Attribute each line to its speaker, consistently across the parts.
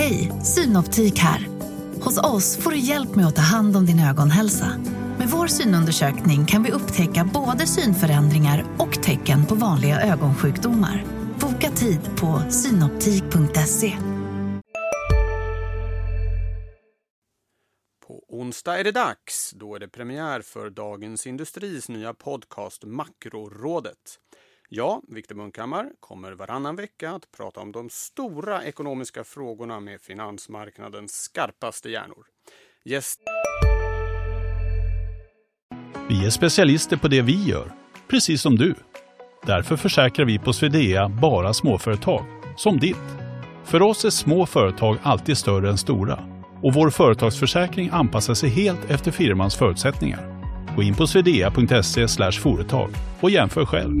Speaker 1: Hej, Synoptik här. Hos oss får du hjälp med att ta hand om din ögonhälsa. Med vår synundersökning kan vi upptäcka både synförändringar och tecken på vanliga ögonsjukdomar. Boka tid på synoptik.se.
Speaker 2: På onsdag är det dags. Då är det premiär för Dagens Industris nya podcast Makrorådet. Jag, Viktor Munkhammar, kommer varannan vecka att prata om de stora ekonomiska frågorna med finansmarknadens skarpaste hjärnor. Gäst...
Speaker 3: Vi är specialister på det vi gör, precis som du. Därför försäkrar vi på Swedea bara småföretag, som ditt. För oss är små företag alltid större än stora och vår företagsförsäkring anpassar sig helt efter firmans förutsättningar. Gå in på swedea.se företag och jämför själv.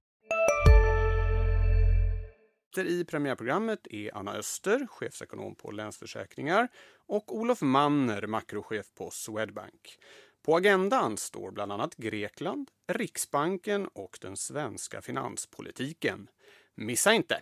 Speaker 2: I premiärprogrammet är Anna Öster, chefsekonom på Länsförsäkringar och Olof Manner, makrochef på Swedbank. På agendan står bland annat Grekland, Riksbanken och den svenska finanspolitiken. Missa inte!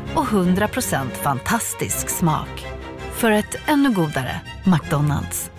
Speaker 1: och 100% fantastisk smak. För ett ännu godare McDonalds.